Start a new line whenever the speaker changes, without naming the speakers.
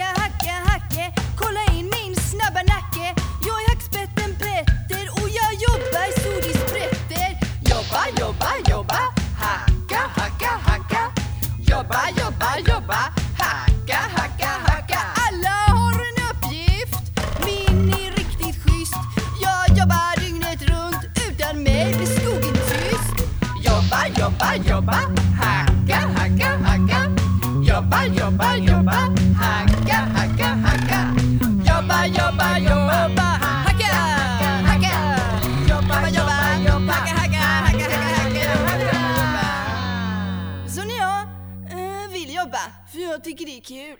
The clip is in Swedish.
hacka, hacka, hacke. Kolla in min snabba nacke. Jag är hackspetten Petter och jag jobbar så det sprätter Jobba, jobba, jobba. Hacka, hacka, hacka. Jobba, jobba, jobba. Hacka, hacka, hacka. Alla har en uppgift. Min är riktigt schysst. Jag jobbar dygnet runt Utan mig blir skogen tyst. Jobba, jobba, jobba. Hacka, hacka, hacka. Jobba, jobba, jobba. när jag eh, vill jobba, för jag tycker det är kul.